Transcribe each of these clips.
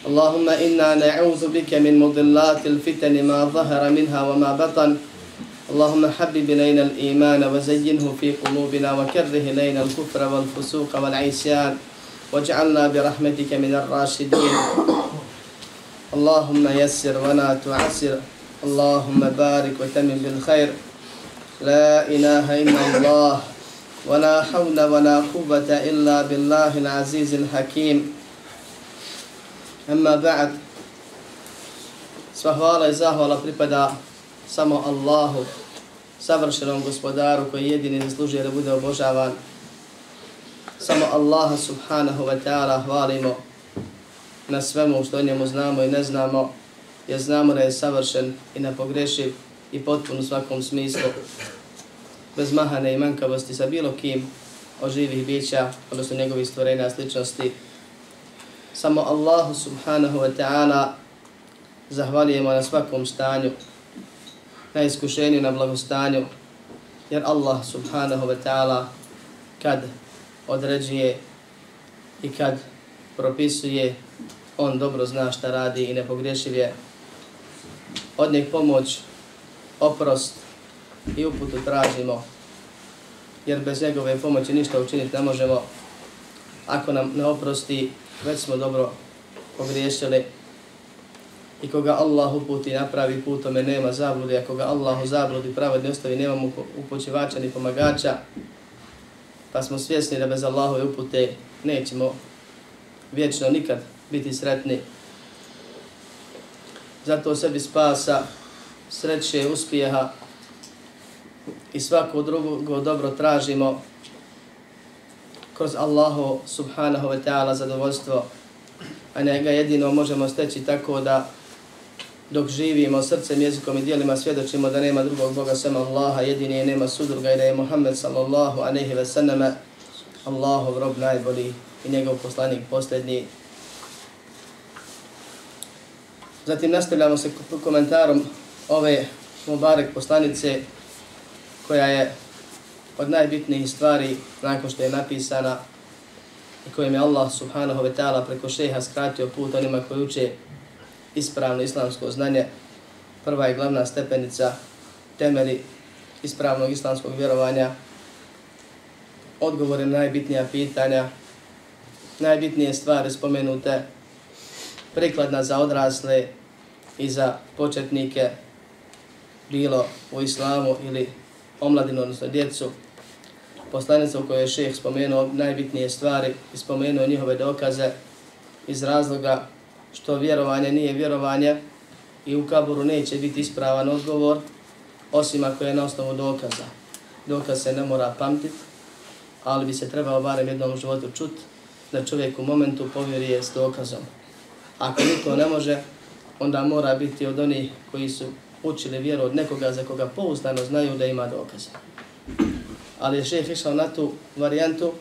اللهم إنا نعوذ بك من مضلات الفتن ما ظهر منها وما بطن. اللهم حبب إلينا الإيمان وزينه في قلوبنا وكره إلينا الكفر والفسوق والعصيان. واجعلنا برحمتك من الراشدين. اللهم يسر ولا تعسر. اللهم بارك وتمم بالخير. لا إله إلا الله. ولا حول ولا قوة إلا بالله العزيز الحكيم. Amma ba'd. Sva hvala i zahvala pripada samo Allahu, savršenom gospodaru koji jedini zaslužuje da bude obožavan. Samo Allaha subhanahu wa ta'ala hvalimo na svemu što o njemu znamo i ne znamo, jer znamo da je savršen i nepogrešiv i potpun u svakom smislu, bez mahane i manjkavosti sa bilo kim od živih bića, odnosno njegovih stvorenja sličnosti, samo Allahu subhanahu wa ta'ala zahvalijemo na svakom stanju, na iskušenju, na blagostanju, jer Allah subhanahu wa ta'ala kad određuje i kad propisuje, on dobro zna šta radi i nepogrešiv je. Od njeg pomoć, oprost i uputu tražimo, jer bez njegove pomoći ništa učiniti ne možemo. Ako nam ne oprosti, već smo dobro pogriješili. I koga Allah uputi napravi putome nema zabludi, a koga Allah u zabludi pravedni ostavi nema mu upućivača ni pomagača, pa smo svjesni da bez Allahove upute nećemo vječno nikad biti sretni. Zato sebi spasa, sreće, uspjeha i svako drugo dobro tražimo kroz Allahu subhanahu wa ta'ala zadovoljstvo, a ne ga jedino možemo steći tako da dok živimo srcem, jezikom i dijelima svjedočimo da nema drugog Boga sem Allaha, jedini je nema sudruga i da je Muhammed sallallahu aleyhi ve sallama Allahov rob najbolji i njegov poslanik posljednji. Zatim nastavljamo se komentarom ove Mubarek poslanice koja je od najbitnijih stvari nakon što je napisana i kojim je Allah subhanahu wa ta'ala preko šeha skratio put onima koji uče ispravno islamsko znanje. Prva i glavna stepenica temeli ispravnog islamskog vjerovanja, odgovore na najbitnija pitanja, najbitnije stvari spomenute, prikladna za odrasle i za početnike, bilo u islamu ili omladinu, odnosno djecu, poslanica u kojoj je šeheh spomenuo najbitnije stvari i spomenuo njihove dokaze iz razloga što vjerovanje nije vjerovanje i u kaburu neće biti ispravan odgovor osim ako je na osnovu dokaza. Dokaz se ne mora pamtit, ali bi se trebao barem jednom životu čut da čovjek u momentu povjeruje s dokazom. Ako niko ne može, onda mora biti od onih koji su učili vjeru od nekoga za koga pouzdano znaju da ima dokaze ali je šeheh išao na tu varijantu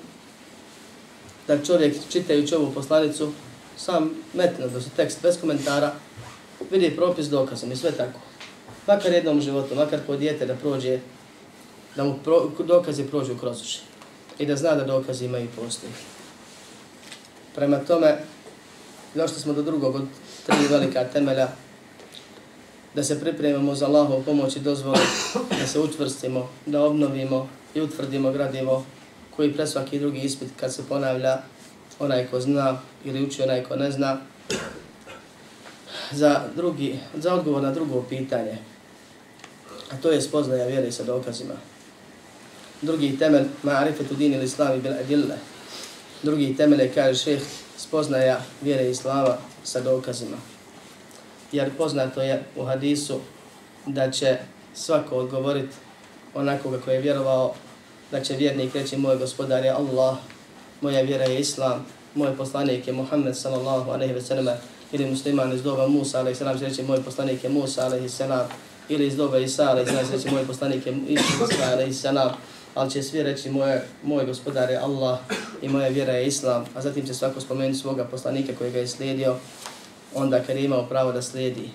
da čovjek čitajući ovu poslanicu sam metne da se tekst bez komentara vidi propis dokazom i sve tako. Makar jednom životu, makar po dijete da prođe, da mu pro, dokazi prođu kroz uši i da zna da dokazi imaju postoji. Prema tome, došli smo do drugog od tri velika temelja da se pripremimo za Allahovu pomoć i dozvolu, da se učvrstimo, da obnovimo i utvrdimo gradivo koji pre svaki drugi ispit kad se ponavlja onaj ko zna ili uči onaj ko ne zna za drugi za odgovor na drugo pitanje A to je spoznaja vjere sa dokazima. Drugi temelj, ma'arifetu din ili islami bil adille. Drugi temelj je, kaže šeh, spoznaja vjere islama sa dokazima. Jer poznato je u hadisu da će svako odgovoriti onako kako je vjerovao da će vjernik reći moj gospodar je Allah, moja vjera je Islam, moj poslanik je Muhammed sallallahu alaihi ve sallam ili musliman iz doba Musa alaihi sallam će reći moj poslanik je Musa alaihi sallam ili iz doba Isa alaihi sallam će reći moj poslanik je Isa alaihi sallam ali će svi reći moj, moj gospodar je Allah i moja vjera je Islam, a zatim će svako spomenuti svoga poslanika koji ga je slijedio onda kad je imao pravo da slijedi.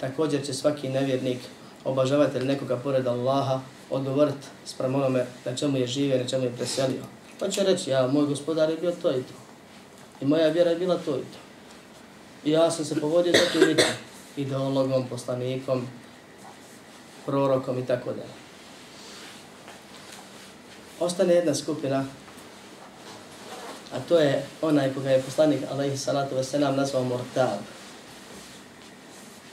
Također će svaki nevjernik obažavatelj nekoga pored Allaha odgovoriti sprem onome na čemu je živio, na čemu je preselio. Pa će reći, ja, moj gospodar je bio to i to. I moja vjera je bila to i to. I ja sam se povodio za tim ideologom, poslanikom, prorokom i tako dalje. Ostane jedna skupina, a to je onaj koga je poslanik, alaihi salatu wasalam, nazvao mortab.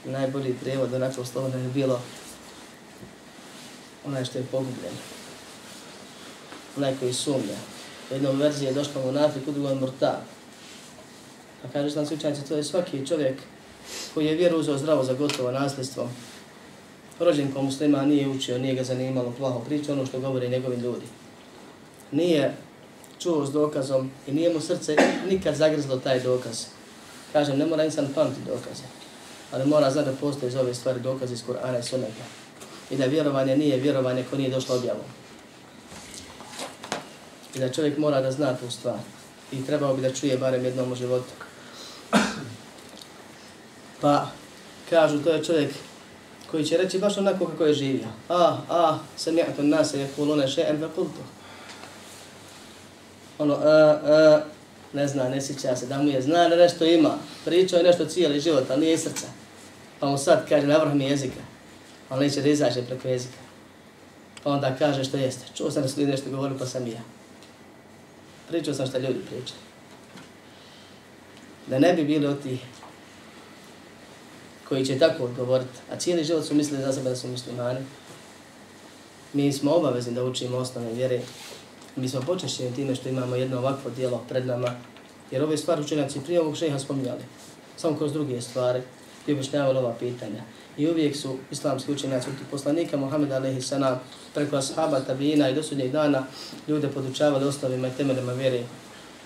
Najbolji prevod onako da je bilo onaj što je pogubljen. Onaj koji sumnja. U jednom verziji je došlo mu nafik, u drugom mortab. Pa kaže nam slučajnici, to je svaki čovjek koji je vjeru uzeo zdravo za gotovo nasljedstvo. Rođen ko muslima nije učio, nije ga zanimalo plaho priča, ono što govori njegovi ljudi. Nije čuo s dokazom i nije mu srce nikad zagrzlo taj dokaz. Kažem, ne mora insan pamti dokaze, ali mora znati da postoje za ove stvari dokaze iz Kur'ana i Sunneta. I da vjerovanje nije vjerovanje ko nije došlo objavom. I da čovjek mora da zna tu stvar. I trebao bi da čuje barem jednom u životu. Pa, kažu, to je čovjek koji će reći baš onako kako je živio. Ah, ah, sam ja to nas je kulone še en. Ono, a, a, ne zna, ne sjeća se da mu je, zna da nešto ima, pričao je nešto cijeli život, ali nije iz srca. Pa mu sad kaže, navrh mi jezika, ali neće da izađe preko jezika. Pa onda kaže što jeste. Čuo sam da su ljudi nešto govorili, pa sam i ja. Pričao sam što ljudi pričaju. Da ne bi bili od tih koji će tako odgovoriti, a cijeli život su mislili za sebe da su muslimani, mi smo obavezni da učimo osnovne vjere. Mi smo počešćeni time što imamo jedno ovakvo dijelo pred nama, jer ove stvari učenjaci prije ovog šeha spominjali, samo kroz druge stvari, i objašnjavali ova pitanja. I uvijek su islamski učenjaci od poslanika Muhammed alaihi sanam preko ashaba, tabijina i dosudnjeg dana ljude podučavali osnovima i temeljima vjere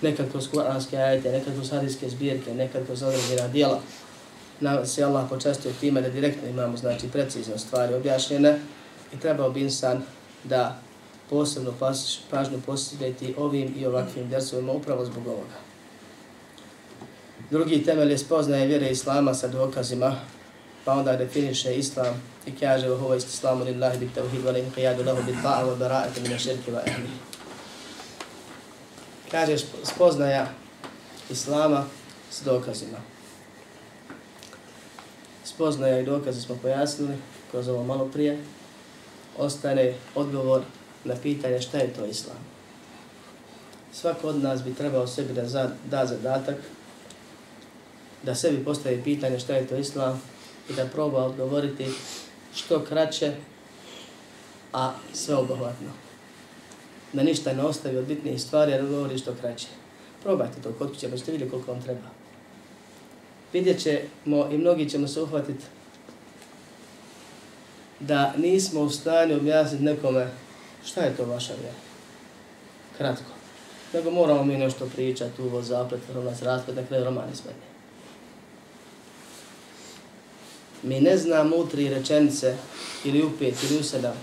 nekad kroz kuranske ajete, nekad kroz hadijske zbirke, nekad kroz određena dijela nam se Allah počastio time da direktno imamo znači precizno stvari objašnjene i trebao bi insan da posebno pažnju postigati ovim i ovakvim dersovima upravo zbog ovoga. Drugi temelj je spoznaje vjere Islama sa dokazima, pa onda definiše Islam i kaže u ovo islamu lillahi bit tawhid wa l'inqiyadu lahu bit ta'a wa bara'ati min ash-shirki wa ahli. Kaže spoznaja Islama s dokazima spoznaja i dokaze smo pojasnili kroz ovo malo prije, ostane odgovor na pitanje šta je to islam. Svako od nas bi trebao sebi da za, da zadatak, da sebi postavi pitanje šta je to islam i da proba odgovoriti što kraće, a sve obohvatno. Da ništa ne ostavi od bitnijih stvari, jer govori što kraće. Probajte to kod kuće, pa ćete vidjeti koliko vam treba vidjet ćemo i mnogi ćemo se uhvatiti da nismo u stanju objasniti nekome šta je to vaša vjera. Kratko. Nego moramo mi nešto pričati, uvo, zaplet, romac, raspet, na kraju roman ispadne. Mi ne znamo u tri rečenice ili u pet ili u sedam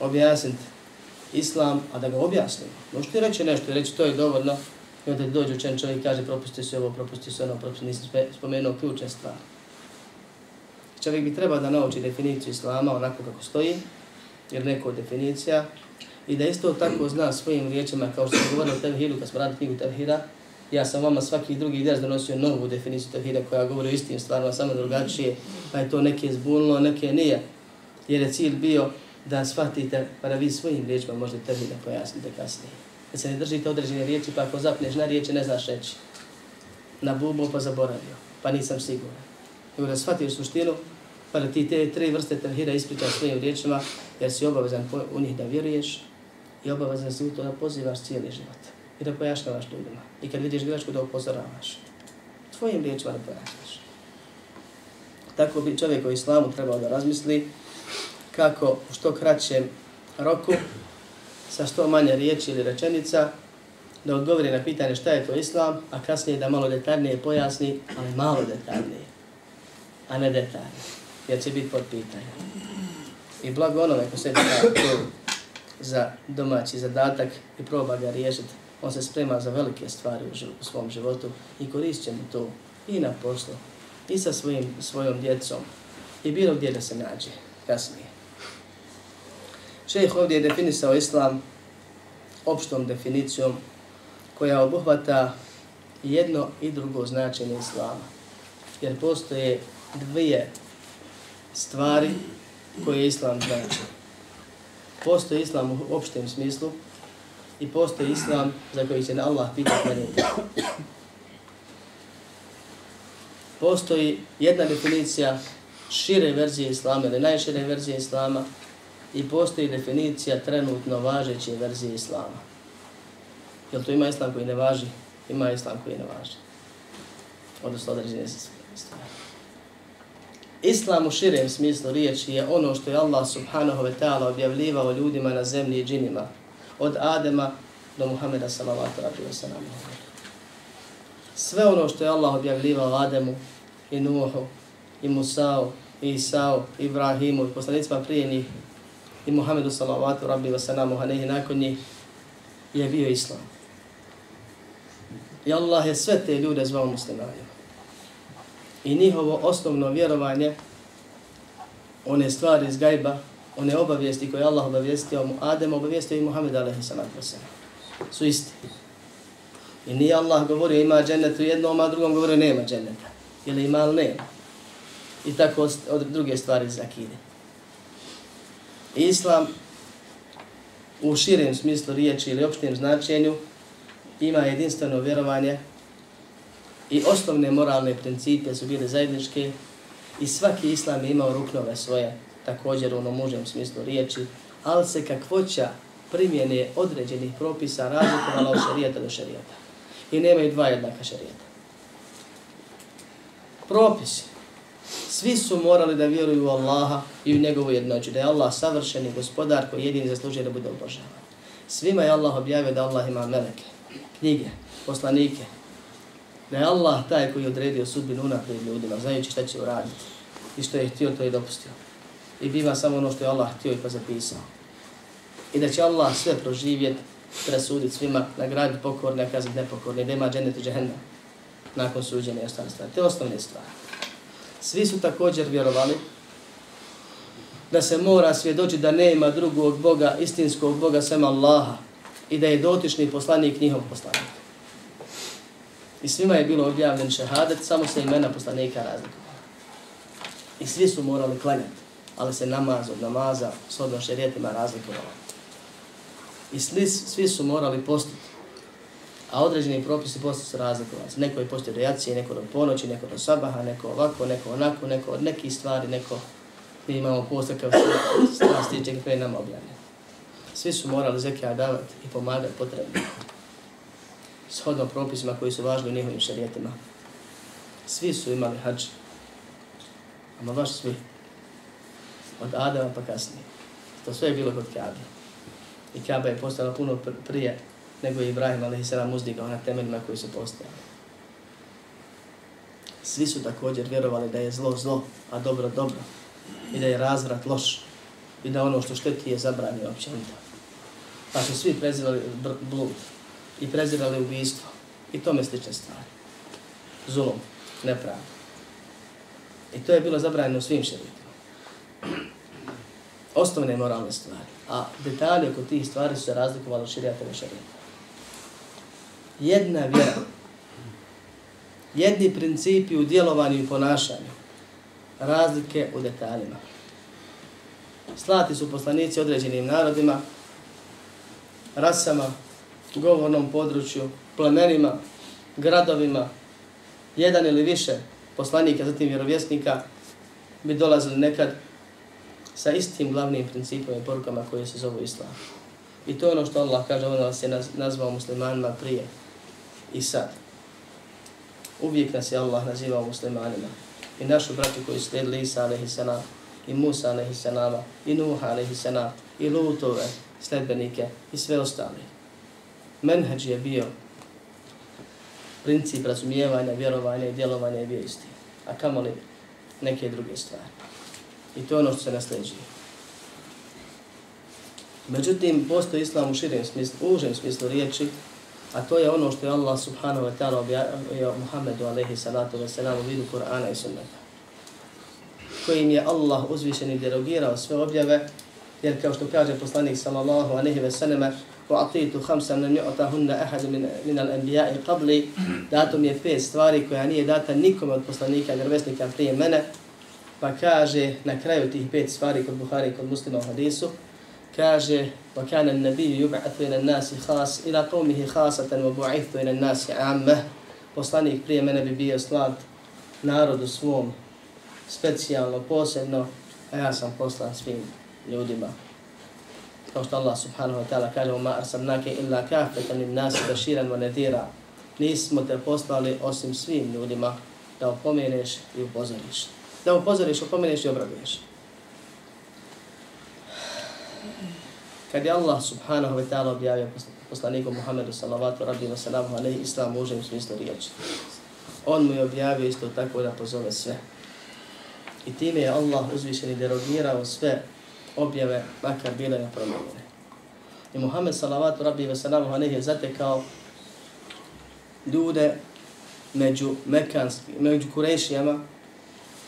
objasniti islam, a da ga objasnimo. Možete reći nešto i reći to je dovoljno, I onda dođe učen čovjek i kaže propusti se ovo, propusti se ono, propusti, nisam spomenuo ključne stvari. Čovjek bi trebao da nauči definiciju islama onako kako stoji, jer neko definicija, i da isto tako zna svojim riječima, kao što sam govorio o Tevhidu, kad smo radili knjigu Tevhida, ja sam vama svaki drugi ders donosio novu definiciju Tevhida koja govori o istim stvarima, samo drugačije, pa je to neke zbunilo, neke nije. Jer je cilj bio da shvatite, pa da vi svojim riječima možete Tevhida pojasnite kasnije da se ne držite određene riječi, pa ako zapneš na riječi ne znaš reći. Na bubu pa zaboravio, pa nisam siguran. Nego da shvatiš suštinu Pa da ti te tri vrste tevhida ispričaš svojim riječima, jer si obavezan u njih da vjeruješ i obavezan si u to da pozivaš cijeli život i da pojašnjavaš ljudima. I kad vidiš grešku da upozoravaš. Tvojim riječima da pojašnjaš. Tako bi čovjek u islamu trebao da razmisli kako u što kraćem roku sa što manje riječi ili rečenica da odgovori na pitanje šta je to islam, a kasnije da malo detaljnije pojasni, ali malo detaljnije, a ne detaljnije, jer će biti pod pitanje. I blago onome ko se da to za domaći zadatak i proba ga riješiti, on se sprema za velike stvari u, u svom životu i koristit mu to i na poslu, i sa svojim, svojom djecom, i bilo gdje da se nađe kasnije. Šejh ovdje je definisao islam opštom definicijom koja obuhvata jedno i drugo značenje islama. Jer postoje dvije stvari koje islam znači. Postoji islam u opštem smislu i postoji islam za koji će na Allah pitati meni. Postoji jedna definicija šire verzije islama ili najšire verzije islama i postoji definicija trenutno važeće verzije islama. Jel to ima islam koji ne važi? Ima islam koji ne važi. Odnosno određene stvari. Islam u širem smislu riječi je ono što je Allah subhanahu wa ta'ala objavljivao ljudima na zemlji i džinima. Od Adema do Muhammeda sallallahu alaihi wa sallam. Sve ono što je Allah objavljivao Ademu i Nuhu i Musa'u i Isa'u i Ibrahimu i poslanicima prije njih i Muhammedu sallallahu alaihi wa sallam nakon njih je bio Islam. I Allah je sve te ljude zvao muslimanima. I njihovo osnovno vjerovanje, one stvari iz gajba, one obavijesti koje Allah obavijestio mu Adem, obavijestio i Muhammed alaihi sallatu su isti. I nije Allah govorio ima džennet u jednom, a drugom govorio nema dženneta. Ili ima ili nema. I tako od druge stvari zakide. Islam u širem smislu riječi ili opštem značenju ima jedinstveno vjerovanje i osnovne moralne principe su bile zajedničke i svaki islam je imao ruknove svoje, također ono u onom užem smislu riječi, ali se kakvoća primjene određenih propisa razlikovala od šarijeta do šarijeta. I nemaju dva jednaka šarijeta. Propisi. Svi su morali da vjeruju u Allaha i u njegovu jednoću, da je Allah savršeni gospodar koji jedini zaslužuje da bude obožavan. Svima je Allah objavio da Allah ima meleke knjige, poslanike, da je Allah taj koji je odredio sudbinu unaprijed ljudima, znajući šta će uraditi i što je htio, to je dopustio. I biva samo ono što je Allah htio i pa zapisao. I da će Allah sve proživjeti, presuditi svima, nagraditi pokorne, a kazati nepokorne, da ima džennet i džehennem nakon suđenja i ostale stvari. Te osnovne stvari. Svi su također vjerovali da se mora svjedočiti da nema drugog Boga, istinskog Boga, sem Allaha, i da je dotični poslanik njihov poslanik. I svima je bilo objavljen šehadet, samo se imena poslanika razlikuju. I svi su morali klanjati, ali se namaz od namaza s odno šerijetima razlikovalo. I svi, svi su morali postiti, a određeni propisi posti su razlikovali. Neko je postio do jacije, neko do ponoći, neko do sabaha, neko ovako, neko onako, neko od nekih stvari, neko mi imamo postakav strasti, čega koje nam objavljeno svi su morali zekija davati i pomagati potrebno. Shodno propisima koji su važni u njihovim šarijetima. Svi su imali hađ. Ama baš svi. Od Adama pa kasnije. To sve je bilo kod Kabe. I Kabe je postala puno prije nego je Ibrahim a.s. uzdigao na temeljima koji su postojali. Svi su također vjerovali da je zlo zlo, a dobro dobro. I da je razvrat loš. I da ono što šteti je zabranio općenito pa su svi prezivali blud i prezirali ubijstvo i tome slične stvari. Zulom, nepravda. I to je bilo zabranjeno svim šeritima. Osnovne moralne stvari. A detalje oko tih stvari su se razlikovali od širijata i šerijata. Jedna vjera, jedni principi u djelovanju i ponašanju, razlike u detaljima. Slati su poslanici određenim narodima, rasama, govornom području, plemenima, gradovima, jedan ili više poslanika, zatim vjerovjesnika, bi dolazili nekad sa istim glavnim principom i porukama koje se zovu islam. I to je ono što Allah kaže, on nas je nazvao muslimanima prije i sad. Uvijek nas je Allah nazivao muslimanima. I našu braću koji slijedili Isa a.s. i Musa a.s. i Nuha a.s. i Lutove, sledbenike i sve ostale. Menheđ je bio princip razumijevanja, vjerovanja i djelovanja je bio isti. A kamo li neke druge stvari. I to je ono što se nasljeđuje. Međutim, postoji islam u širem smislu, u užem smislu riječi, a to je ono što je Allah subhanahu wa ta'ala objavio Muhammedu alaihi salatu wa salam u vidu Kur'ana i sunnata. Kojim je Allah uzvišeni derogirao sve objave, jer kao što kaže poslanik sallallahu alaihi wa sallam, وَعَطِيتُ خَمْسًا لَمْ يُعْتَهُنَّ أَحَدٌ مِنَ, من الْأَنْبِيَاءِ قَبْلِ Dato mi je pet stvari koja nije data nikome od poslanika i vjerovesnika prije mene, pa kaže na kraju tih pet stvari kod Buhari i kod muslima u hadisu, kaže وَكَانَ النَّبِيُّ يُبْعَثُ إِلَى النَّاسِ خَاص إِلَى قَوْمِهِ خَاصَةً وَبُعِثُ إِلَى النَّاسِ عَامَّةً Poslanik prije mene bi bio slat narodu svom specijalno, posebno, a ja sam poslan svim ljudima. kao što Allah subhanahu wa ta'ala kaže ma arsalnake illa kafetan im nasi baširan monetira. Nismo te poslali osim svim ljudima da opomeneš i upozoriš. Da upozoriš, opomeneš i obraduješ. Kad je Allah subhanahu wa ta'ala objavio poslaniku Muhammedu salavatu rabbi wa salamu alaihi islam u užem smislu riječi. On mu je objavio isto tako da pozove sve. I time je Allah uzvišeni derogirao sve objave, makar bile nepromljene. I Muhammed salavatu rabbi ve salamu alaihi je zatekao ljude među mekanski, među kurešijama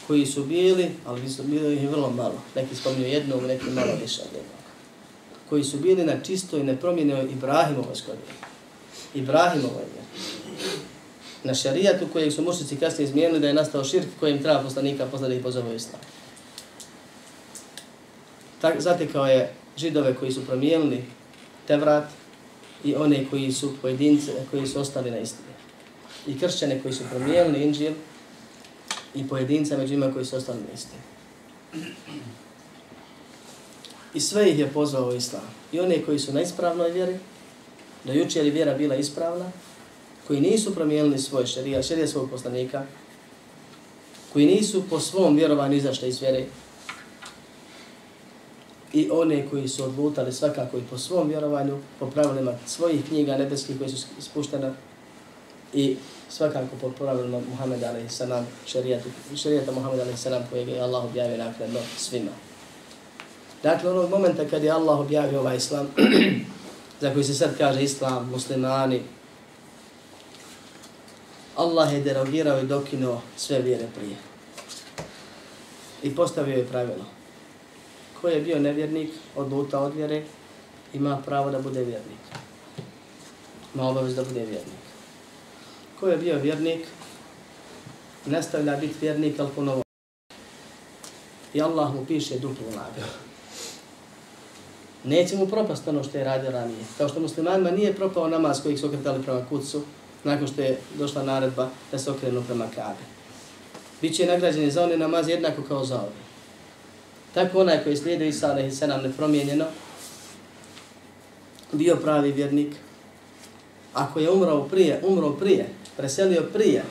koji su bili, ali su bili ih vrlo malo. Neki spominju jednog, neki malo više od jednog. Koji su bili na čistoj, nepromjenoj Ibrahimovoj skodini. Ibrahimovoj je. Na šarijatu kojeg su mušnici kasnije izmijenili da je nastao širk kojim treba poslanika poslati i pozove islam. Tak, zatekao je židove koji su promijenili Tevrat i one koji su pojedince, koji su ostali na istini. I kršćane koji su promijenili Inđil i pojedinca među ima koji su ostali na istini. I sve ih je pozvao u islam. I one koji su na ispravnoj vjeri, do jučer je vjera bila ispravna, koji nisu promijenili svoj šerija, šerija svog poslanika, koji nisu po svom vjerovanju izašli iz vjere, i one koji su odlutali svakako i po svom vjerovanju, po pravilima svojih knjiga nebeskih koji su spuštene i svakako po pravilima Muhammeda a.s. šarijata, šarijata Muhammeda a.s. kojeg je Allah objavio nakredno svima. Dakle, onog momenta kad je Allah objavio ovaj islam, za koji se sad kaže islam, muslimani, Allah je derogirao i dokinuo sve vjere prije. I postavio je pravilo ko je bio nevjernik, odluta od vjere, ima pravo da bude vjernik. Ima obavez da bude vjernik. Ko je bio vjernik, nastavlja biti vjernik, ali ponovo. I Allah mu piše duplu nagradu. Neće mu propast ono što je radio ranije. Kao što muslimanima nije propao namaz kojih su okretali prema kucu, nakon što je došla naredba da se okrenu prema kabe. Biće nagrađeni za one namaz jednako kao za ove. Tako onaj koji slijedi Isa alaihi sallam nepromijenjeno, bio pravi vjernik. Ako je umro prije, umro prije, preselio prije,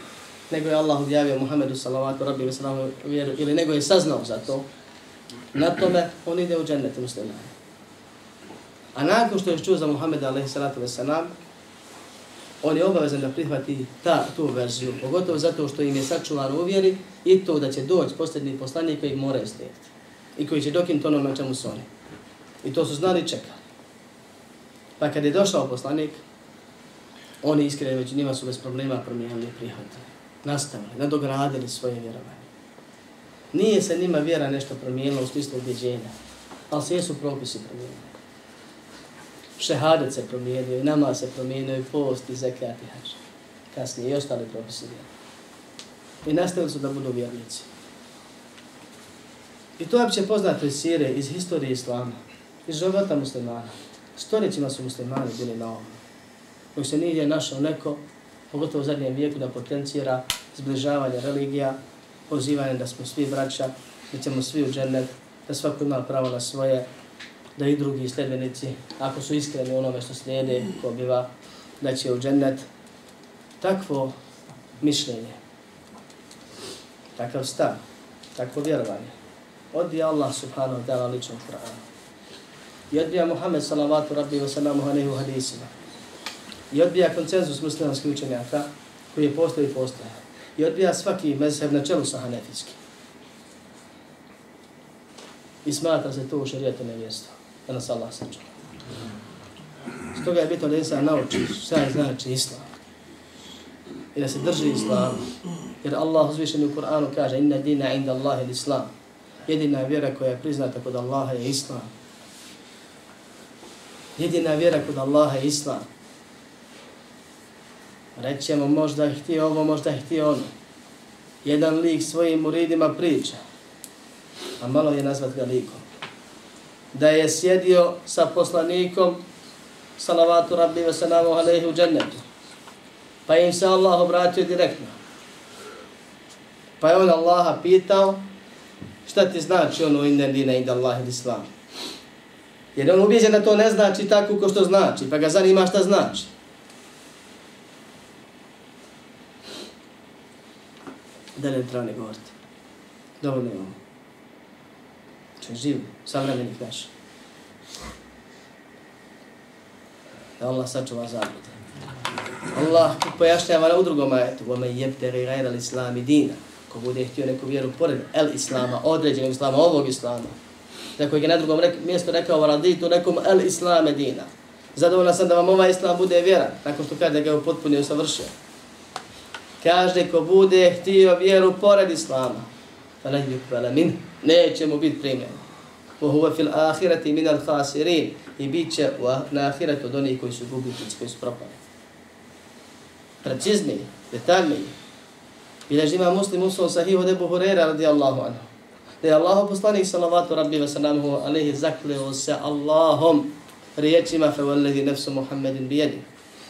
nego je Allah objavio Muhammedu sallavatu rabbi ve sallamu vjeru, ili nego je saznao za to, na tome on ide u džennet muslimani. A nakon što je čuo za Muhammeda alaihi sallatu wa sallam, on je obavezan da prihvati ta, tu verziju, pogotovo zato što im je sačuvan u vjeri i to da će doći posljedni poslanik koji ih moraju slijediti i koji će dokinuti ono na čemu su oni. I to su znali čekali. Pa kad je došao poslanik, oni iskreni među njima su bez problema promijenili i prihvatili. Nastavili, nadogradili svoje vjerovanje. Nije se njima vjera nešto promijenila u smislu ubjeđenja, ali sve su propisi promijenili. Šehadet se promijenio, i nama se promijenio, i post, i zekat, i hač. Kasnije i ostali propisi vjera. I nastavili su da budu vjernici. I to je opće poznato iz sire, iz historije islama, iz života muslimana. Stoljećima su muslimani bili na ovom. Dok se nije našao neko, pogotovo u zadnjem vijeku, da potencira zbližavanje religija, pozivanje da smo svi braća, da ćemo svi u džennet, da svako ima pravo na svoje, da i drugi sledbenici, ako su iskreni onome što slijede, ko biva, da će u džennet. Takvo mišljenje, takav stav, takvo vjerovanje, odbija Allah subhanahu wa ta'ala ličnom Kur'anu. I odbija Muhammed salavatu rabbi wa salamu alaihi wa hadisima. I odbija koncenzus muslimanskih učenjaka koji je postao i postoje. I odbija svaki mezheb na čelu sa hanefijskim. I smatra se to u šarijetu nevjesto. Da nas Allah sačuva. Stoga je bitno da insan nauči šta je znači islam. I da se drži islam. Jer Allah uzvišen u Kur'anu kaže inna dina inda Allahi islam Jedina vjera koja je priznata kod Allaha je islam. Jedina vjera kod Allaha je islam. Rećemo možda je htio ovo, možda je htio ono. Jedan lik svojim muridima priča. A malo je nazvat ga likom. Da je sjedio sa poslanikom salavatu rabbi ve salamu alaihi u džennetu. Pa im se Allah obratio direktno. Pa je on Allaha pitao šta ti znači ono inna dina inda Allah ili islam. Jer on ubijeđen da to ne znači tako ko što znači, pa ga zanima šta znači. Da ne treba ne govoriti. Dovoljno imamo. Če živ, savremenih naša. Da Allah sačuva zablude. Allah pojašnjava u drugom ajetu. Vome jebteri gajra l'islami dina. Ko bude htio neku vjeru pored el islama, određenog islama, ovog islama, tako je na drugom rek, mjestu rekao raditu nekom el islame dina. Zadovoljna sam da vam ovaj islam bude vjera, nakon što kaže da ga je potpuno usavršio. Kaže ko bude htio vjeru pored islama, fa yukbala min, neće mu biti primjen. Wa huwa fil akhirati min al khasirin i bit će na ahiretu od onih koji su gubitnici, koji su propali. Precizniji, detaljniji. Bileži ima muslim usul sahih od Ebu Hurera radijallahu anhu da je Allah poslanik salavatu rabbi wa salamuhu alaihi zakleo se Allahom riječima fe vallahi nefsu Muhammedin bijedi.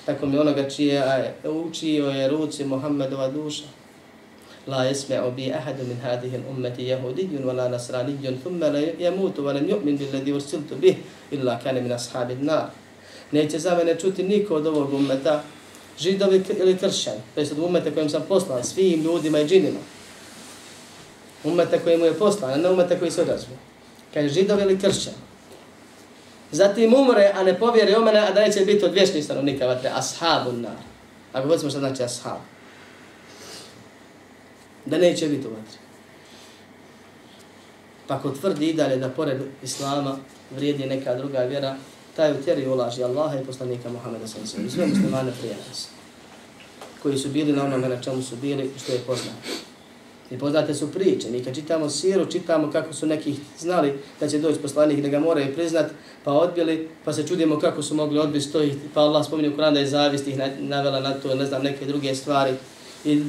Tako mi onoga čije je učio je ruci Muhammedova duša. La yasma'u bi ahadu min hadhihi al-ummati yahudiyyun wala nasraniyyun thumma la yamutu wa lam yu'min billadhi ursiltu bih illa kana min ashabi an-nar. Neće za mene čuti niko od ovog ummeta, židovi ili kršćani, to jest od umeta kojim sam poslao, svim ljudima i džinima umeta koji mu je poslan, ne umeta koji se odazvu. Kaže, židovi ili kršćani. Zatim umre, a ne povjeri o mene, a da neće biti od vječnih stanovnika vatre, ashabun nar. Ako govorimo što znači ashab. Da neće biti u vatre. Pa ko tvrdi i dalje da pored Islama vrijedi neka druga vjera, taj utjeri ulaži Allaha i poslanika Muhammeda sam se. I sve muslimane prije nas. Koji su bili na onome na čemu su bili, što je poznato. I poznate su priče. Mi kad čitamo siru, čitamo kako su neki znali da će doći poslanik da ga moraju priznat, pa odbili, pa se čudimo kako su mogli odbiti to. Pa Allah spominje u Kur'an da je zavist ih navela na to, ne znam, neke druge stvari. I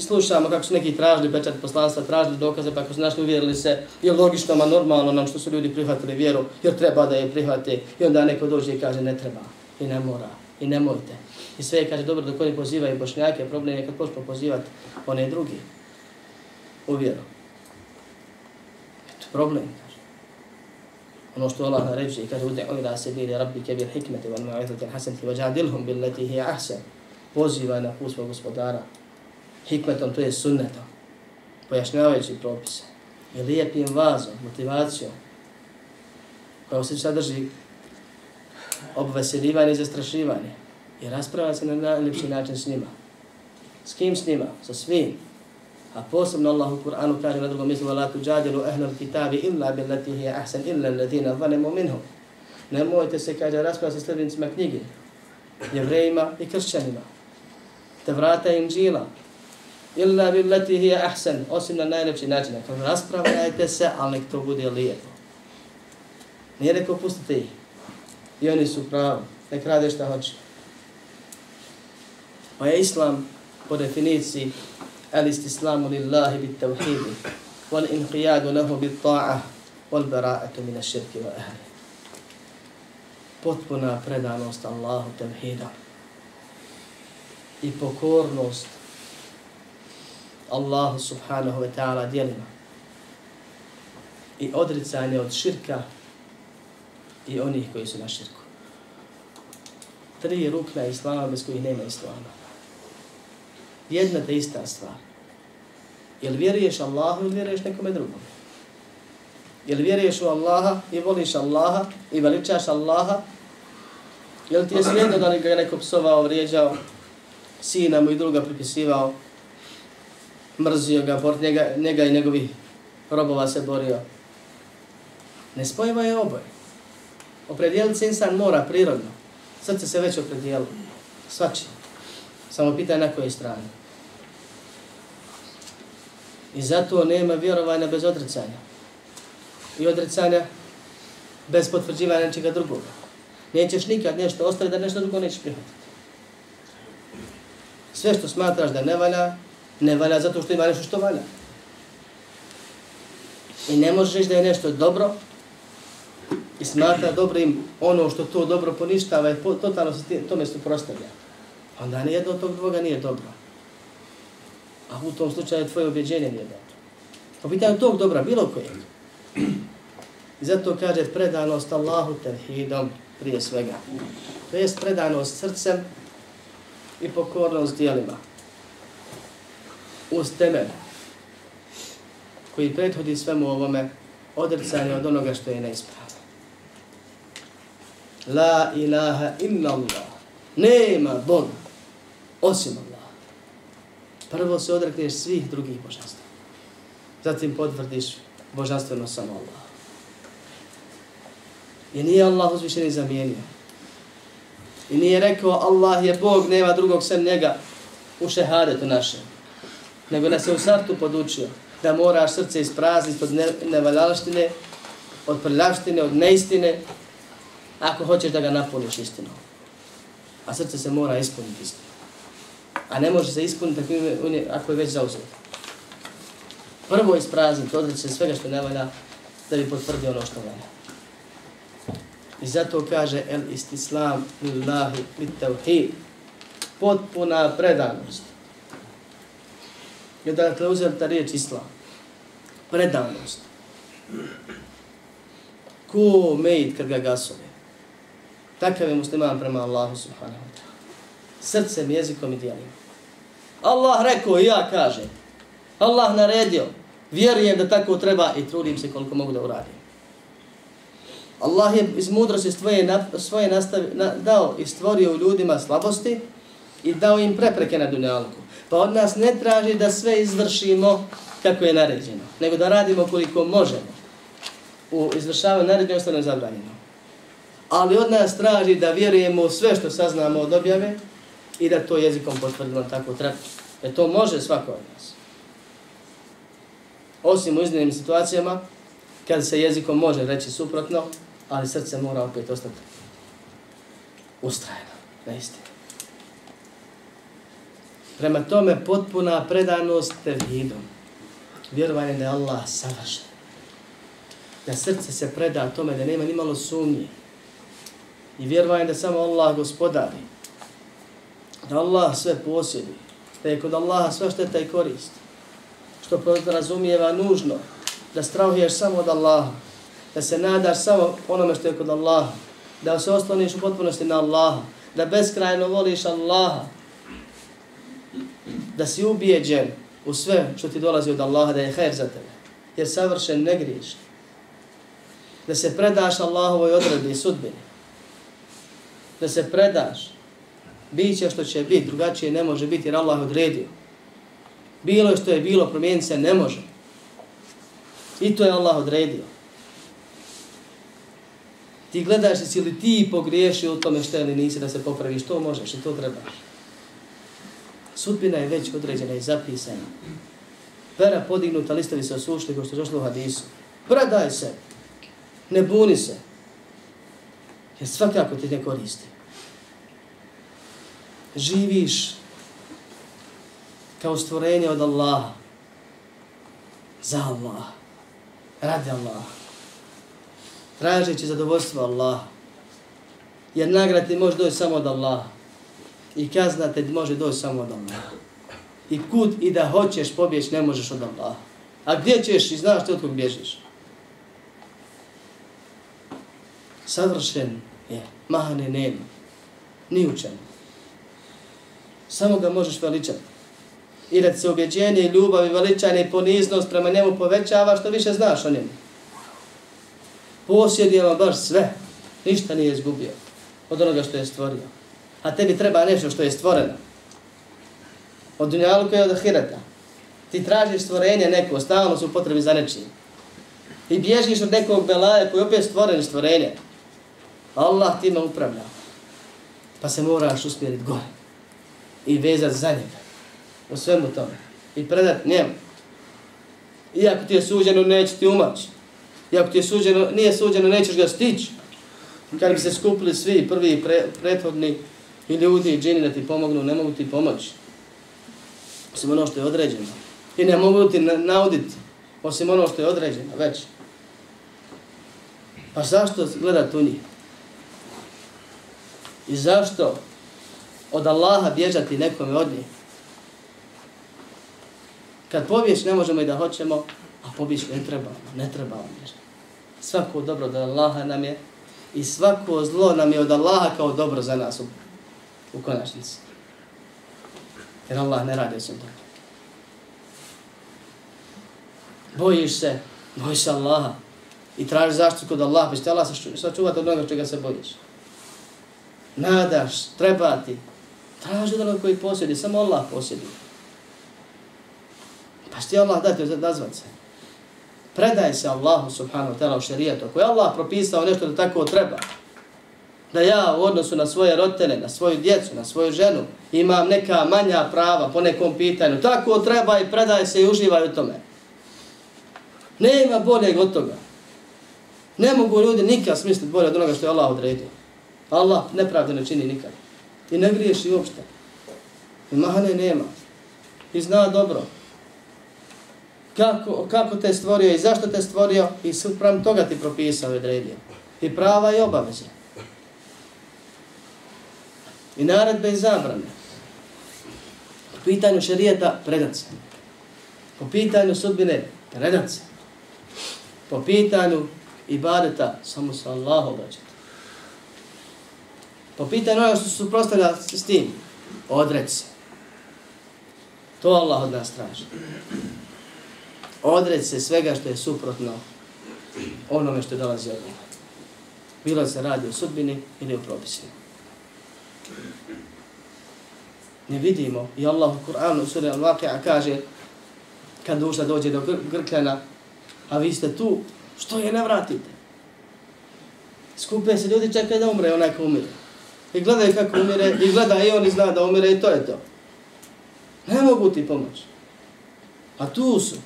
slušamo kako su neki tražili pečat poslanstva, tražili dokaze, pa ako su našli uvjerili se, je logično, ma normalno nam što su ljudi prihvatili vjeru, jer treba da je prihvate. I onda neko dođe i kaže ne treba, i ne mora, i nemojte. I sve kaže dobro dok oni pozivaju bošnjake, problem je kad počnu pozivati one drugi u vjeru. Eto, problem, kaže. Ono što Allah naređuje, kaže, ude ila se bili rabbi kebir hikmeti wal mu'izati hasanti wa jadilhum bil leti hi ahsan. Poziva na put svog gospodara hikmetom, to je sunnetom, pojašnjavajući propise i lijepim vazom, motivacijom, koja se sadrži obveselivanje i zastrašivanje i rasprava se na najljepši način s njima. S kim s njima? Sa svim. A posebno Allah u Kur'anu kaže na drugom mjestu وَلَا تُجَادِلُوا أَهْلَ الْكِتَابِ إِلَّا بِالَّتِي هِيَ أَحْسَنْ إِلَّا الَّذِينَ ظَلَمُوا مِنْهُمْ Nemojte se, kaže, raspravati sa sljedbenicima knjige, jevrejima i kršćanima, te vrata inđila, illa billati hiya ahsan. Osim na najlepši način. Kad raspravljate se al nek to bude lijepo. Nije rekao pustite ih. I oni su pravi nek rade šta hoće. Pa je islam po definiciji al istislamu lillahi bit tawhid wal inqiyadu lahu bit ta'ah, wal bara'atu min ash-shirk wa ahli. Potpuna predanost Allahu tevhida i pokornost Allahu subhanahu wa ta'ala dijelima i odricanje od širka i onih koji su na širku. Tri rukna islama bez kojih nema islama. Jedna te ista stvar. Jel vjeruješ Allahu ili vjeruješ nekome drugom? Jel vjeruješ u Allaha i voliš Allaha i veličaš Allaha? Jel ti je svijedno da ga neko psovao, vrijeđao, sina mu i druga pripisivao, mrzio ga, port njega, njega i njegovih robova se borio? Nespojivo je oboje. Opredijeliti se insan mora prirodno. Srce se već opredijelo. Svači. Samo pitaj na kojoj strani. I zato nema vjerovanja bez odricanja. I odricanja bez potvrđivanja nečega drugoga. Nećeš nikad nešto ostaviti da nešto drugo nećeš prihvatiti. Sve što smatraš da ne valja, ne valja zato što ima nešto što valja. I ne možeš reći da je nešto dobro i smatra dobrim ono što to dobro poništava i totalno se tome suprostavlja. Onda nijedno od tog dvoga nije dobro. A u tom slučaju tvoje objeđenje nije dobro. Po pitanju tog dobra, bilo koje. I zato kaže predanost Allahu tevhidom prije svega. To je predanost srcem i pokornost dijelima. Uz temel koji prethodi svemu ovome odrcanje od onoga što je neispravno. La ilaha illa Allah. Nema Bog osim Allah. Prvo se odrekneš svih drugih božanstva. Zatim potvrdiš božanstveno samo Allah. I nije Allah uzvišeni zamijenio. I nije rekao Allah je Bog, nema drugog sem njega u šehadetu našem. Nego nas je u startu podučio da moraš srce isprazniti od nevaljalaštine, od prljavštine, od neistine, ako hoćeš da ga napuniš istinom. A srce se mora ispuniti istinom. A ne može se ispuniti ako je već zauzet. Prvo isprazniti, odreći se svega što ne valja, da bi potvrdio ono što valja. I zato kaže el istislam lillahi bit tevhid. Potpuna predanost. I da te uzem ta riječ islam. Predanost. Ko mejit kad ga gasove. Takav je musliman prema Allahu subhanahu wa ta'ala. Srcem, jezikom i dijelima. Allah rekao i ja kažem. Allah naredio. Vjerujem da tako treba i trudim se koliko mogu da uradim. Allah je iz mudrosti svoje, svoje nastavi, na, dao i stvorio u ljudima slabosti i dao im prepreke na dunjalku. Pa od nas ne traži da sve izvršimo kako je naređeno, nego da radimo koliko možemo. U izvršavanju naređeno ostane zabranjeno. Ali od nas traži da vjerujemo u sve što saznamo od objave i da to jezikom potvrdimo tako treba. E to može svako od nas. Osim u iznimnim situacijama, kad se jezikom može reći suprotno, ali srce mora opet ostati ustrajeno, na istinu. Prema tome potpuna predanost tevhidom, vjerovanje da je Allah savršen, da srce se preda tome da nema ni malo sumnje. I vjerovanje da samo Allah gospodari, da Allah sve posjedi, da je kod Allaha sve šteta i korist, što razumijeva nužno, da strahuješ samo od Allaha, da se nadaš samo onome što je kod Allaha, da se osloniš u potpunosti na Allaha, da beskrajno voliš Allaha, da si ubijeđen u sve što ti dolazi od Allaha, da je hajr za tebe, jer savršen ne griješ. Da se predaš Allahovoj odredi i sudbini. Da se predaš. Biće što će biti, drugačije ne može biti jer Allah odredio. Bilo što je bilo, promijeniti se ne može. I to je Allah odredio. Ti gledaš si li ti pogriješio u tome što ili nisi da se popraviš, to možeš i to trebaš. Sudbina je već određena i zapisana. Pera podignuta, listovi se osušli, kao što je došlo u hadisu. Predaj se, ne buni se, jer svakako ti ne koristi. Živiš kao stvorenje od Allaha, za Allaha, radi Allaha tražeći zadovoljstvo Allaha. Jer nagrad ti može doći samo od Allaha. I kazna te može doći samo od Allaha. I kud i da hoćeš pobjeć ne možeš od Allaha. A gdje ćeš i znaš te od kog bježiš? savršen je, mahane nema, ni učen. Samo ga možeš veličati. I da se objeđenje, ljubav i veličanje i poniznost prema njemu povećava što više znaš o njemu. Posjedijeva baš sve, ništa nije izgubio od onoga što je stvorio. A tebi treba nešto što je stvoreno. Od dunjaluka i od ahireta. Ti tražiš stvorenje neko, stalno su potrebi za nečim. I bježiš od nekog belaja koji je opet stvoren stvorenje. Allah ti me upravlja. Pa se moraš usmjeriti gore. I vezati za njega. U svemu tome. I predat njemu. Iako ti je suđeno, neće ti umaći. Iako ti je suđeno, nije suđeno, nećeš ga stići. Kad bi se skupili svi, prvi pre, prethodni i ljudi i džini da ti pomognu, ne mogu ti pomoći. Osim ono što je određeno. I ne mogu ti nauditi, osim ono što je određeno, već. Pa zašto gledat u njih? I zašto od Allaha bježati nekome od njih? Kad pobjeć ne možemo i da hoćemo, a pobjeć ne treba, ne treba bježati. Svako dobro da Allaha nam je i svako zlo nam je od Allaha kao dobro za nas u, konačnici. Jer Allah ne radi osim toga. Bojiš se, bojiš se Allaha i tražiš zaštitu kod Allaha, pa će Allah sačuvati od onoga čega se bojiš. Nadaš, treba ti. Traži od onoga koji posjedi, samo Allah posjedi. Pa što ti Allah dati odazvat se. Predaj se Allahu subhanahu wa ta'ala u šarijetu. Ako je Allah propisao nešto da tako treba, da ja u odnosu na svoje rodtene, na svoju djecu, na svoju ženu, imam neka manja prava po nekom pitanju, tako treba i predaj se i uživaj u tome. Nema boljeg od toga. Ne mogu ljudi nikad smisliti bolje od onoga što je Allah odredio. Allah nepravde ne čini nikad. I ne griješi uopšte. I mahane nema. I zna dobro kako, kako te stvorio i zašto te stvorio i suprem toga ti propisao i odredio. I prava i obaveze. I naredbe i zabrane. Po pitanju šarijeta, predat se. Po pitanju sudbine, predat se. Po pitanju ibadeta, samo se Allah obraćati. Po pitanju onoga što se suprostavlja s tim, odreć se. To Allah od nas traži Odreć se svega što je suprotno onome što dolazi od njega. Bilo se radi o sudbini ili o propisima. Ne vidimo. I Allah u Kur'anu suri Al-Waqi'a kaže kad duša dođe do gr grkljana, a vi ste tu, što je ne vratite? Skupe se ljudi čekaju da umre onaj ko umire. I gledaju kako umire, i gleda i oni zna da umire i to je to. Ne mogu ti pomoći. A tu su.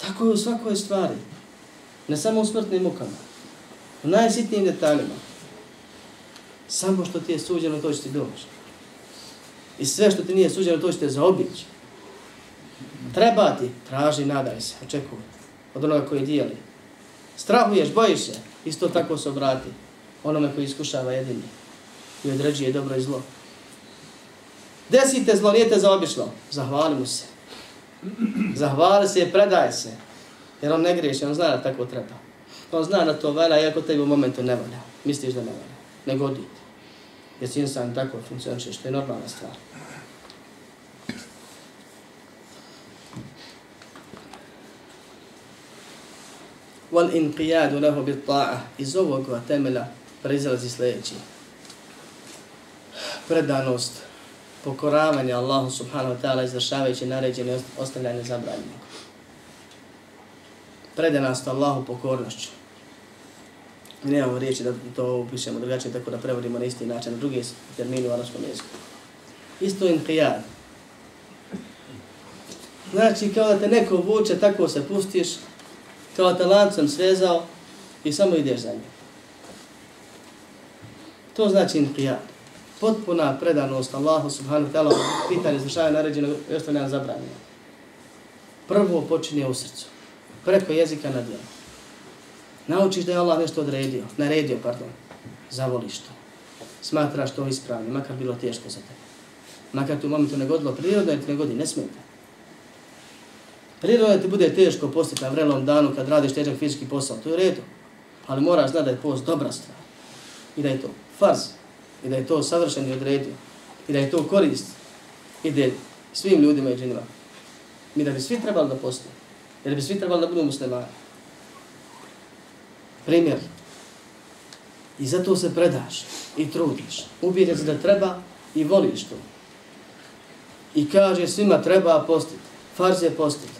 Tako je u svakoj stvari. Ne samo u smrtnim mukama. U najsitnijim detaljima. Samo što ti je suđeno, to će ti doći. I sve što ti nije suđeno, to će te zaobići. Treba ti, traži, nadaj se, očekuj. Od onoga koji dijeli. Strahuješ, bojiš se, isto tako se obrati. Onome koji iskušava jedini. I određuje dobro i zlo. Desite zlo, nije te zaobišlo. Zahvali mu se. Zahvali se i predaj se. Jer on ne griješi, on zna da tako treba. On zna da to valja, iako tebi u momentu ne valja. Misliš da ne valja. Ne godi. Jer si insan tako funkcioniše, što je normalna stvar. Wal inqiyadu lahu bit ta'a. Iz ovog temela proizlazi sljedeći. Predanost pokoravanje Allahu subhanahu wa ta'ala izvršavajući naređene i ostavljanje zabranjenog. Predanost Allahu pokornošću. Mi nemamo riječi da to upišemo drugačije, tako da prevodimo na isti način, na drugi termin u arabskom jeziku. Isto je qiyad. Znači, kao da te neko vuče, tako se pustiš, kao da te lancem svezao i samo ideš za njim. To znači inqiyad. potpuna predanost Allahu subhanahu ta'ala pitanje izvršavanja naređenog i ostavljanja zabranjeno. Prvo počinje u srcu, preko jezika na djelu. Naučiš da je Allah nešto odredio, naredio, pardon, zavoliš to. Smatraš to ispravno, makar bilo teško za tebe. Makar ti u momentu ne godilo prirodno, jer ti ne godi, ne smijete. Prirodno ti bude teško postiti na vrelom danu kad radiš težak fizički posao, to je u redu. Ali moraš znati da je post dobra stvar. I da je to farz. I da je to savršen i odredio. I da je to korist. Ide svim ljudima i džinima. Mi da bi svi trebali da postimo. Jer bi svi trebali da budu muslimani. Primjer. I zato se predaš i trudiš. Ubijete se da treba i voliš to. I kaže svima treba postiti. Farz je postiti.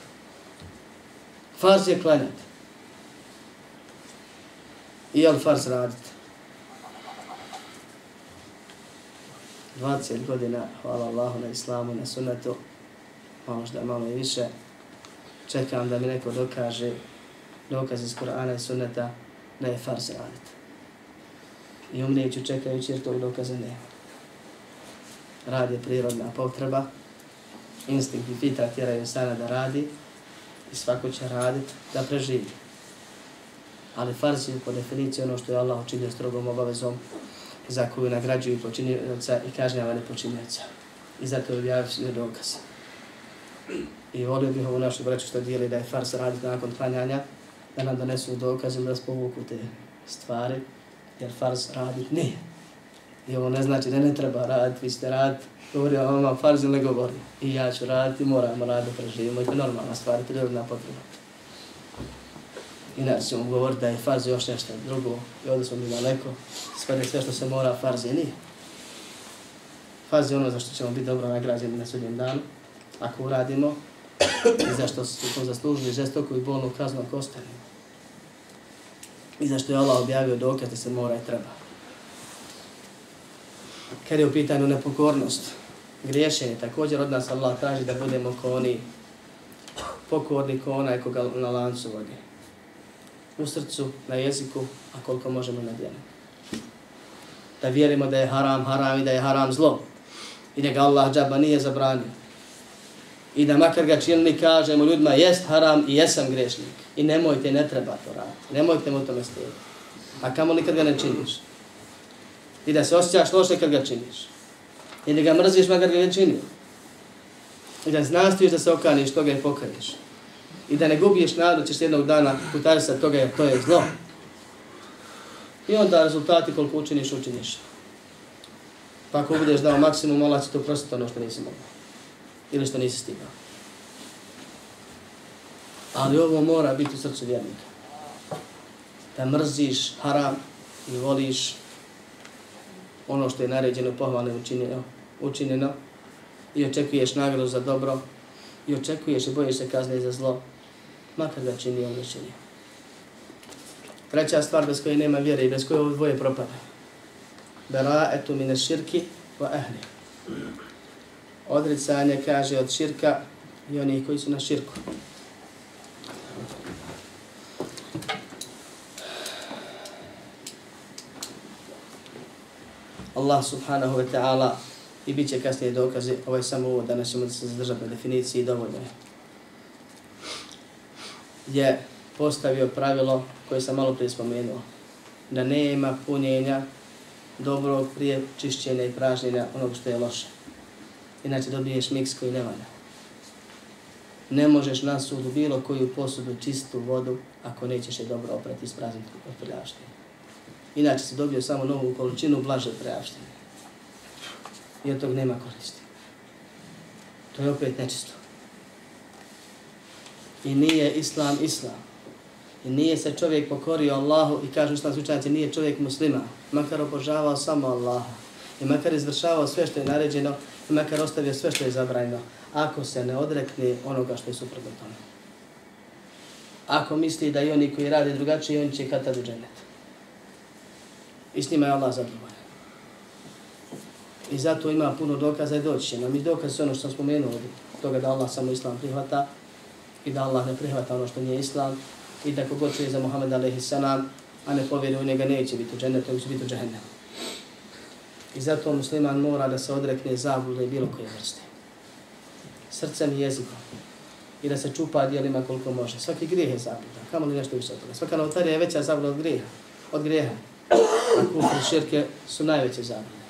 Farz je klanjati. I jel farz raditi? 20 godina, hvala Allahu na islamu, na sunnetu, možda malo i više, čekam da mi neko dokaže dokaz iz Kur'ana i sunneta da je farz raditi. I umrijeću čekajući jer tog dokaza nema. Rad je prirodna potreba, instinkt i fitra tjeraju sana da radi i svako će raditi da preživi. Ali farz je po definiciji ono što je Allah učinio strogom obavezom za koju nagrađuju počinjeca i kažnjava počinjeca. I zato je objavio dokaz. I volio bih ovu našu braću što dijeli da je fars raditi nakon klanjanja, da nam donesu dokaze da spovuku te stvari, jer fars radit nije. I ovo ne znači da ne treba raditi, vi ste raditi, govori o vama farz ili ne govori. I ja ću raditi, moramo raditi, preživimo i to je normalna stvar, prirodna potreba. Inače ćemo govoriti da je farz još nešto drugo i ovdje smo mi daleko. Sve sve što se mora, farz je nije. Farz je ono za što ćemo biti dobro nagrađeni na sudnjem danu. Ako uradimo i za što to zaslužili žestoku i bolnu kaznu ako ostane. I za što je Allah objavio dokaz da se mora i treba. Kad je u pitanju nepokornost, griješenje, također od nas Allah traži da budemo ko oni pokorni ko onaj koga na lancu vodi u srcu, na jeziku, a koliko možemo na djelu. Da vjerimo da je haram haram i da je haram zlo. I da ga Allah džaba nije zabranio. I da makar ga činili kažemo ljudima jest haram i jesam grešnik. I nemojte, ne treba to raditi. Nemojte mu tome stijeti. A kamo li kad ga ne činiš? I da se osjećaš loše kad ga činiš. I da ga mrziš makar ga ne činio. I da znastiš da se okaniš toga i pokaješ i da ne gubiš nadu, ćeš jednog dana putaš se toga jer to je zlo. I onda rezultati koliko učiniš, učiniš. Pa ako budeš dao maksimum, Allah će to prostiti ono što nisi mogao. Ili što nisi stigao. Ali ovo mora biti u srcu vjernika. Da mrziš haram i voliš ono što je naređeno, pohvalno učinjeno, učinjeno i očekuješ nagradu za dobro i očekuješ i bojiš se kazne za zlo, makar da čini ono čini. Treća stvar bez koje nema vjere i bez koje ovo dvoje propada. Bela etu mine širki wa ehli. Odricanje kaže od širka i onih koji su na širku. Allah subhanahu wa ta'ala i bit će kasnije dokaze, ovo je samo ovo, danas ćemo se zadržati na definiciji dovoljno je je postavio pravilo koje sam malo prije spomenuo. Da nema punjenja dobrog prije čišćenja i pražnjenja onog što je loše. Inače dobiješ miks koji ne valja. Ne možeš na sudu bilo koju posudu čistu vodu ako nećeš je dobro oprati i sprazniti od prljavštine. Inače si dobio samo novu količinu blaže prljavštine. I od tog nema koristi. To je opet nečisto i nije islam islam. I nije se čovjek pokorio Allahu i kažu islam slučajnici nije čovjek muslima, makar obožavao samo Allaha i makar izvršavao sve što je naređeno makar ostavio sve što je zabranjeno, ako se ne odrekne onoga što je suprotno tome. Ako misli da i oni koji rade drugačije, oni će kad tad u dženet. I s njima je Allah zadovoljan. I zato ima puno dokaza i doći će nam. I dokaz je ono što sam spomenuo toga da Allah samo islam prihvata, i da Allah ne prihvata ono što nije islam i da kogod čuje za Muhammed a.s. salam, a ne povjeri u njega neće biti u dženetu, nego će biti u džahennemu. I zato musliman mora da se odrekne zablude bilo koje vrste. Srcem i jezikom. I da se čupa dijelima koliko može. Svaki grijeh je zabluda. Kamo li nešto više od toga? Svaka novotarija je veća zabluda od grijeha. Od grijeha. A kufri širke su najveće zablude.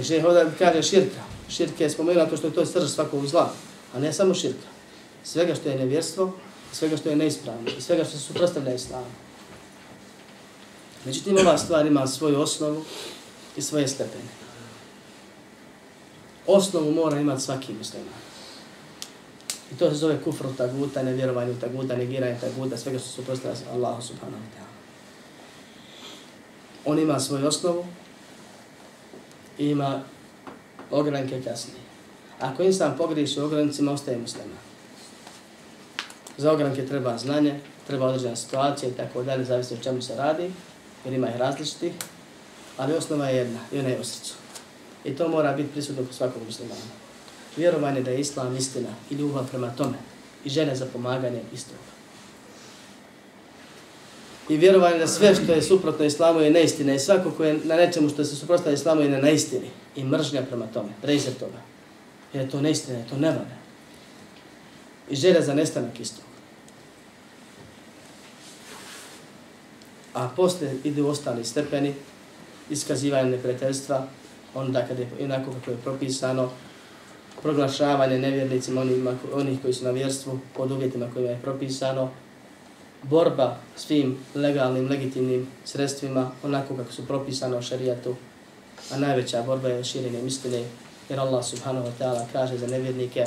Žeh hoda kaže širka. Širke je spomenula to što je to srž svakog zla. A ne samo širka svega što je nevjerstvo, svega što je neispravno i svega što se suprostavlja islamu. Međutim, ova stvar ima svoju osnovu i svoje stepene. Osnovu mora imati svaki musliman. I to se zove kufru taguta, nevjerovanju taguta, negiranje taguta, svega što su postala Allahu subhanahu wa ta'ala. On ima svoju osnovu i ima ogranke kasnije. Ako insan pogriješi u ograncima, ostaje musliman. Za ogranke treba znanje, treba određena situacija i tako dalje, zavisno o čemu se radi, jer ima ih različitih ali osnova je jedna, i ona je u srcu. I to mora biti prisutno kod svakog muslimana. Vjerovanje da je islam istina i ljubav prema tome i žene za pomaganje istog. I vjerovanje da sve što je suprotno islamu je neistina i svako ko je na nečemu što se suprotno islamu je na neistini i mržnja prema tome, prezir toga. Jer je to neistina, je to nevane. I želja za nestanak istog. A posle ide u ostali stepeni iskazivanje neprijateljstva, onda kada je inako kako je propisano, proglašavanje nevjernicima onima, onih koji su na vjerstvu pod uvjetima kojima je propisano, borba svim legalnim, legitimnim sredstvima, onako kako su propisano u šarijatu, a najveća borba je širenje istine, jer Allah subhanahu wa ta'ala kaže za nevjernike,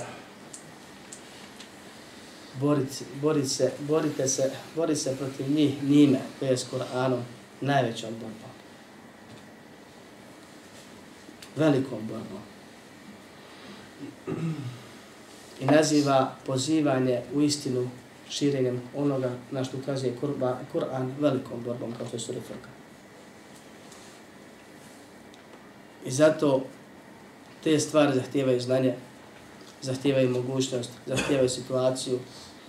borit, borit se, borite se, borite se protiv njih, njime, to je s Kur'anom, najvećom borbom. Velikom borbom. I naziva pozivanje u istinu širenjem onoga na što ukazuje Kur'an velikom borbom, kao što Furka. I zato te stvari zahtijevaju znanje, zahtijevaju mogućnost, zahtijevaju situaciju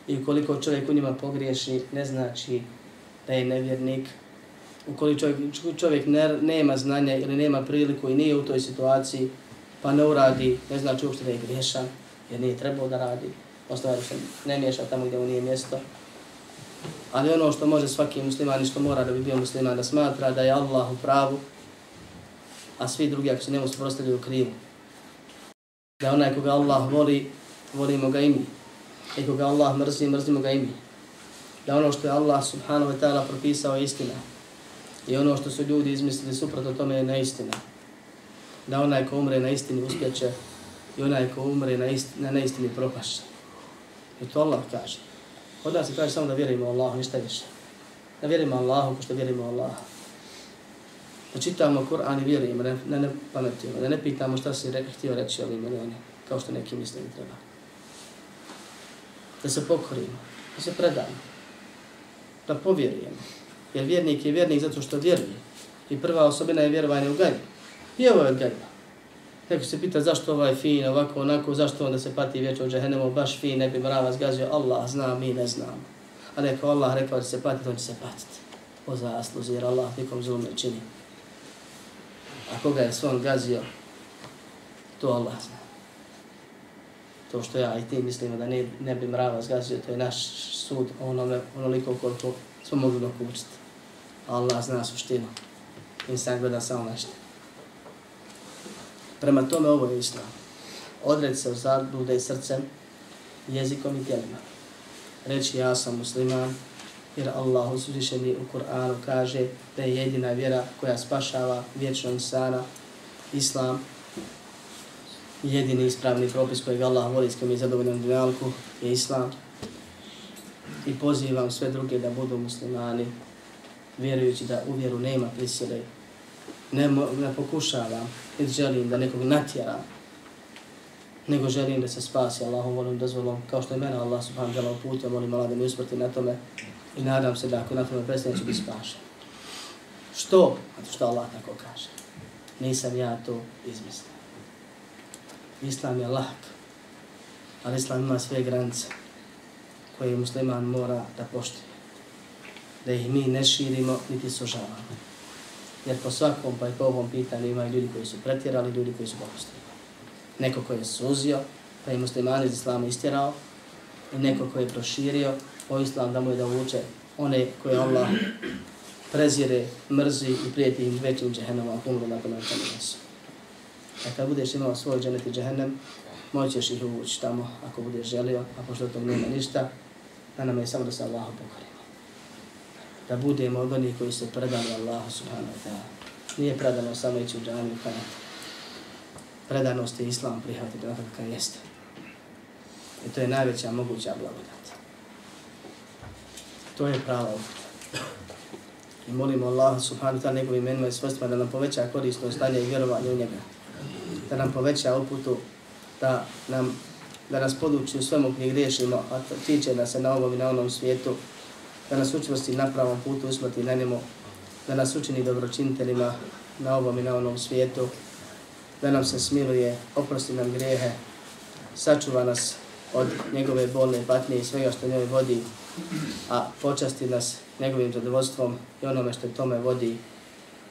i ukoliko čovjek u njima pogriješi, ne znači da je nevjernik. Ukoliko čovjek, čovjek ne, nema znanja ili nema priliku i nije u toj situaciji, pa ne uradi, ne znači uopšte da je griješan, jer nije trebao da radi. ostavar se ne miješa tamo gdje mu nije mjesto. Ali ono što može svaki musliman i što mora da bi bio musliman da smatra da je Allah u pravu, a svi drugi ako se njemu suprostavljaju krivu. Da onaj koga Allah voli, volimo ga i mi. I koga Allah mrzi, mrzimo ga i mi. Da ono što je Allah subhanahu wa ta'ala propisao je istina. I ono što su ljudi izmislili suprotno tome je neistina. Da onaj ko umre na istini uspjeće i onaj ko umre na, istini, na neistini propašće. I to Allah kaže. Od nas se kaže samo da vjerujemo Allahu, ništa više. Da vjerujemo Allahu, ko što vjerujemo Allahu da čitamo Kur'an i vjerujemo, ne, ne, ne pametimo, da ne pitamo šta si re, htio reći ovim ili onim, kao što neki misle mi treba. Da se pokorimo, da se predamo, da povjerujemo. Jer vjernik je vjernik zato što vjeruje. I prva osobina je vjerovanje u gajbu. I ovo je od gajba. Neko se pita zašto ovaj fin, ovako, onako, zašto onda se pati vječ u džahenemu, baš fin, ne bi mrava zgazio, Allah zna, mi ne znamo. A neko Allah rekao da će se patiti, on će se patiti. O zasluzi, jer Allah nikom zulum ne čini. A koga je svom gazio, to Allah zna. To što ja i ti mislimo da ne, ne bi mrava zgazio, to je naš sud onome, onoliko koliko smo mogli dokućiti. Allah zna suštinu. Insan gleda samo nešto. Prema tome ovo je islam. Odred se u zablude srcem, jezikom i tijelima. Reći ja sam musliman, jer Allah uzvišeni u Kur'anu kaže da je jedina vjera koja spašava vječno insana, Islam, jedini ispravni propis kojeg Allah voli s kojim je zadovoljan dunjalku je Islam. I pozivam sve druge da budu muslimani, vjerujući da u vjeru nema prisile. Ne, ne pokušavam, niti želim da nekog natjeram, nego želim da se spasi Allahom volim dozvolom, kao što je mene Allah subhanahu wa uputio, molim Allah da mi usprti na tome i nadam se da ako na tome prestane ću biti spašen. Što? Zato što Allah tako kaže. Nisam ja to izmislio. Islam je lak, ali Islam ima sve granice koje musliman mora da poštuje. Da ih mi ne širimo, niti sužavamo. Jer po svakom pa i po ovom pitanju imaju ljudi koji su pretjerali, ljudi koji su popustili. Neko koji je suzio, pa je musliman iz Islama istjerao, i neko koji je proširio, o islam da mu je da uče one koje Allah prezire, mrzi i prijeti im većim džehennom, ako umru nakon na tamo nesu. A kad budeš imao svoj dženet i džehennem, moćeš ih uvući tamo ako budeš želio, a pošto to nema ništa, na nama je samo da se Allahu pokorimo da budemo od onih koji se predali Allahu subhanahu wa ta'ala. Nije predano samo ići u džaniju kanati. Predanost je Islam prihvatiti onako kakav jeste. I to je najveća moguća blagodat. To je prava uputa. I molimo Allah subhanahu wa ta'ala njegovim imenima i svojstvima da nam poveća korisno stanje i vjerovanje u njega. Da nam poveća uputu, da nam da nas poduči u svemu gdje griješimo, a tiče nas se na ovom i na onom svijetu, da nas učvrsti na pravom putu, usmrti na njemu, da nas učini dobročiniteljima na ovom i na onom svijetu, da nam se smiluje, oprosti nam grijehe, sačuva nas od njegove bolne patnje i svega što njoj vodi, a počasti nas njegovim zadovoljstvom i onome što tome vodi,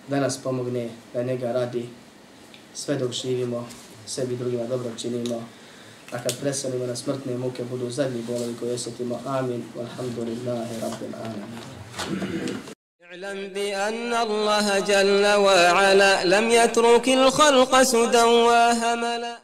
da nas pomogne da njega radi sve dok živimo, sebi drugima dobro činimo, a kad preselimo na smrtne muke budu zadnji bolovi koji osjetimo. Amin. Walhamdulillahi rabbil alamin. اعلم بأن الله جل وعلا لم يترك الخلق سدى وهملا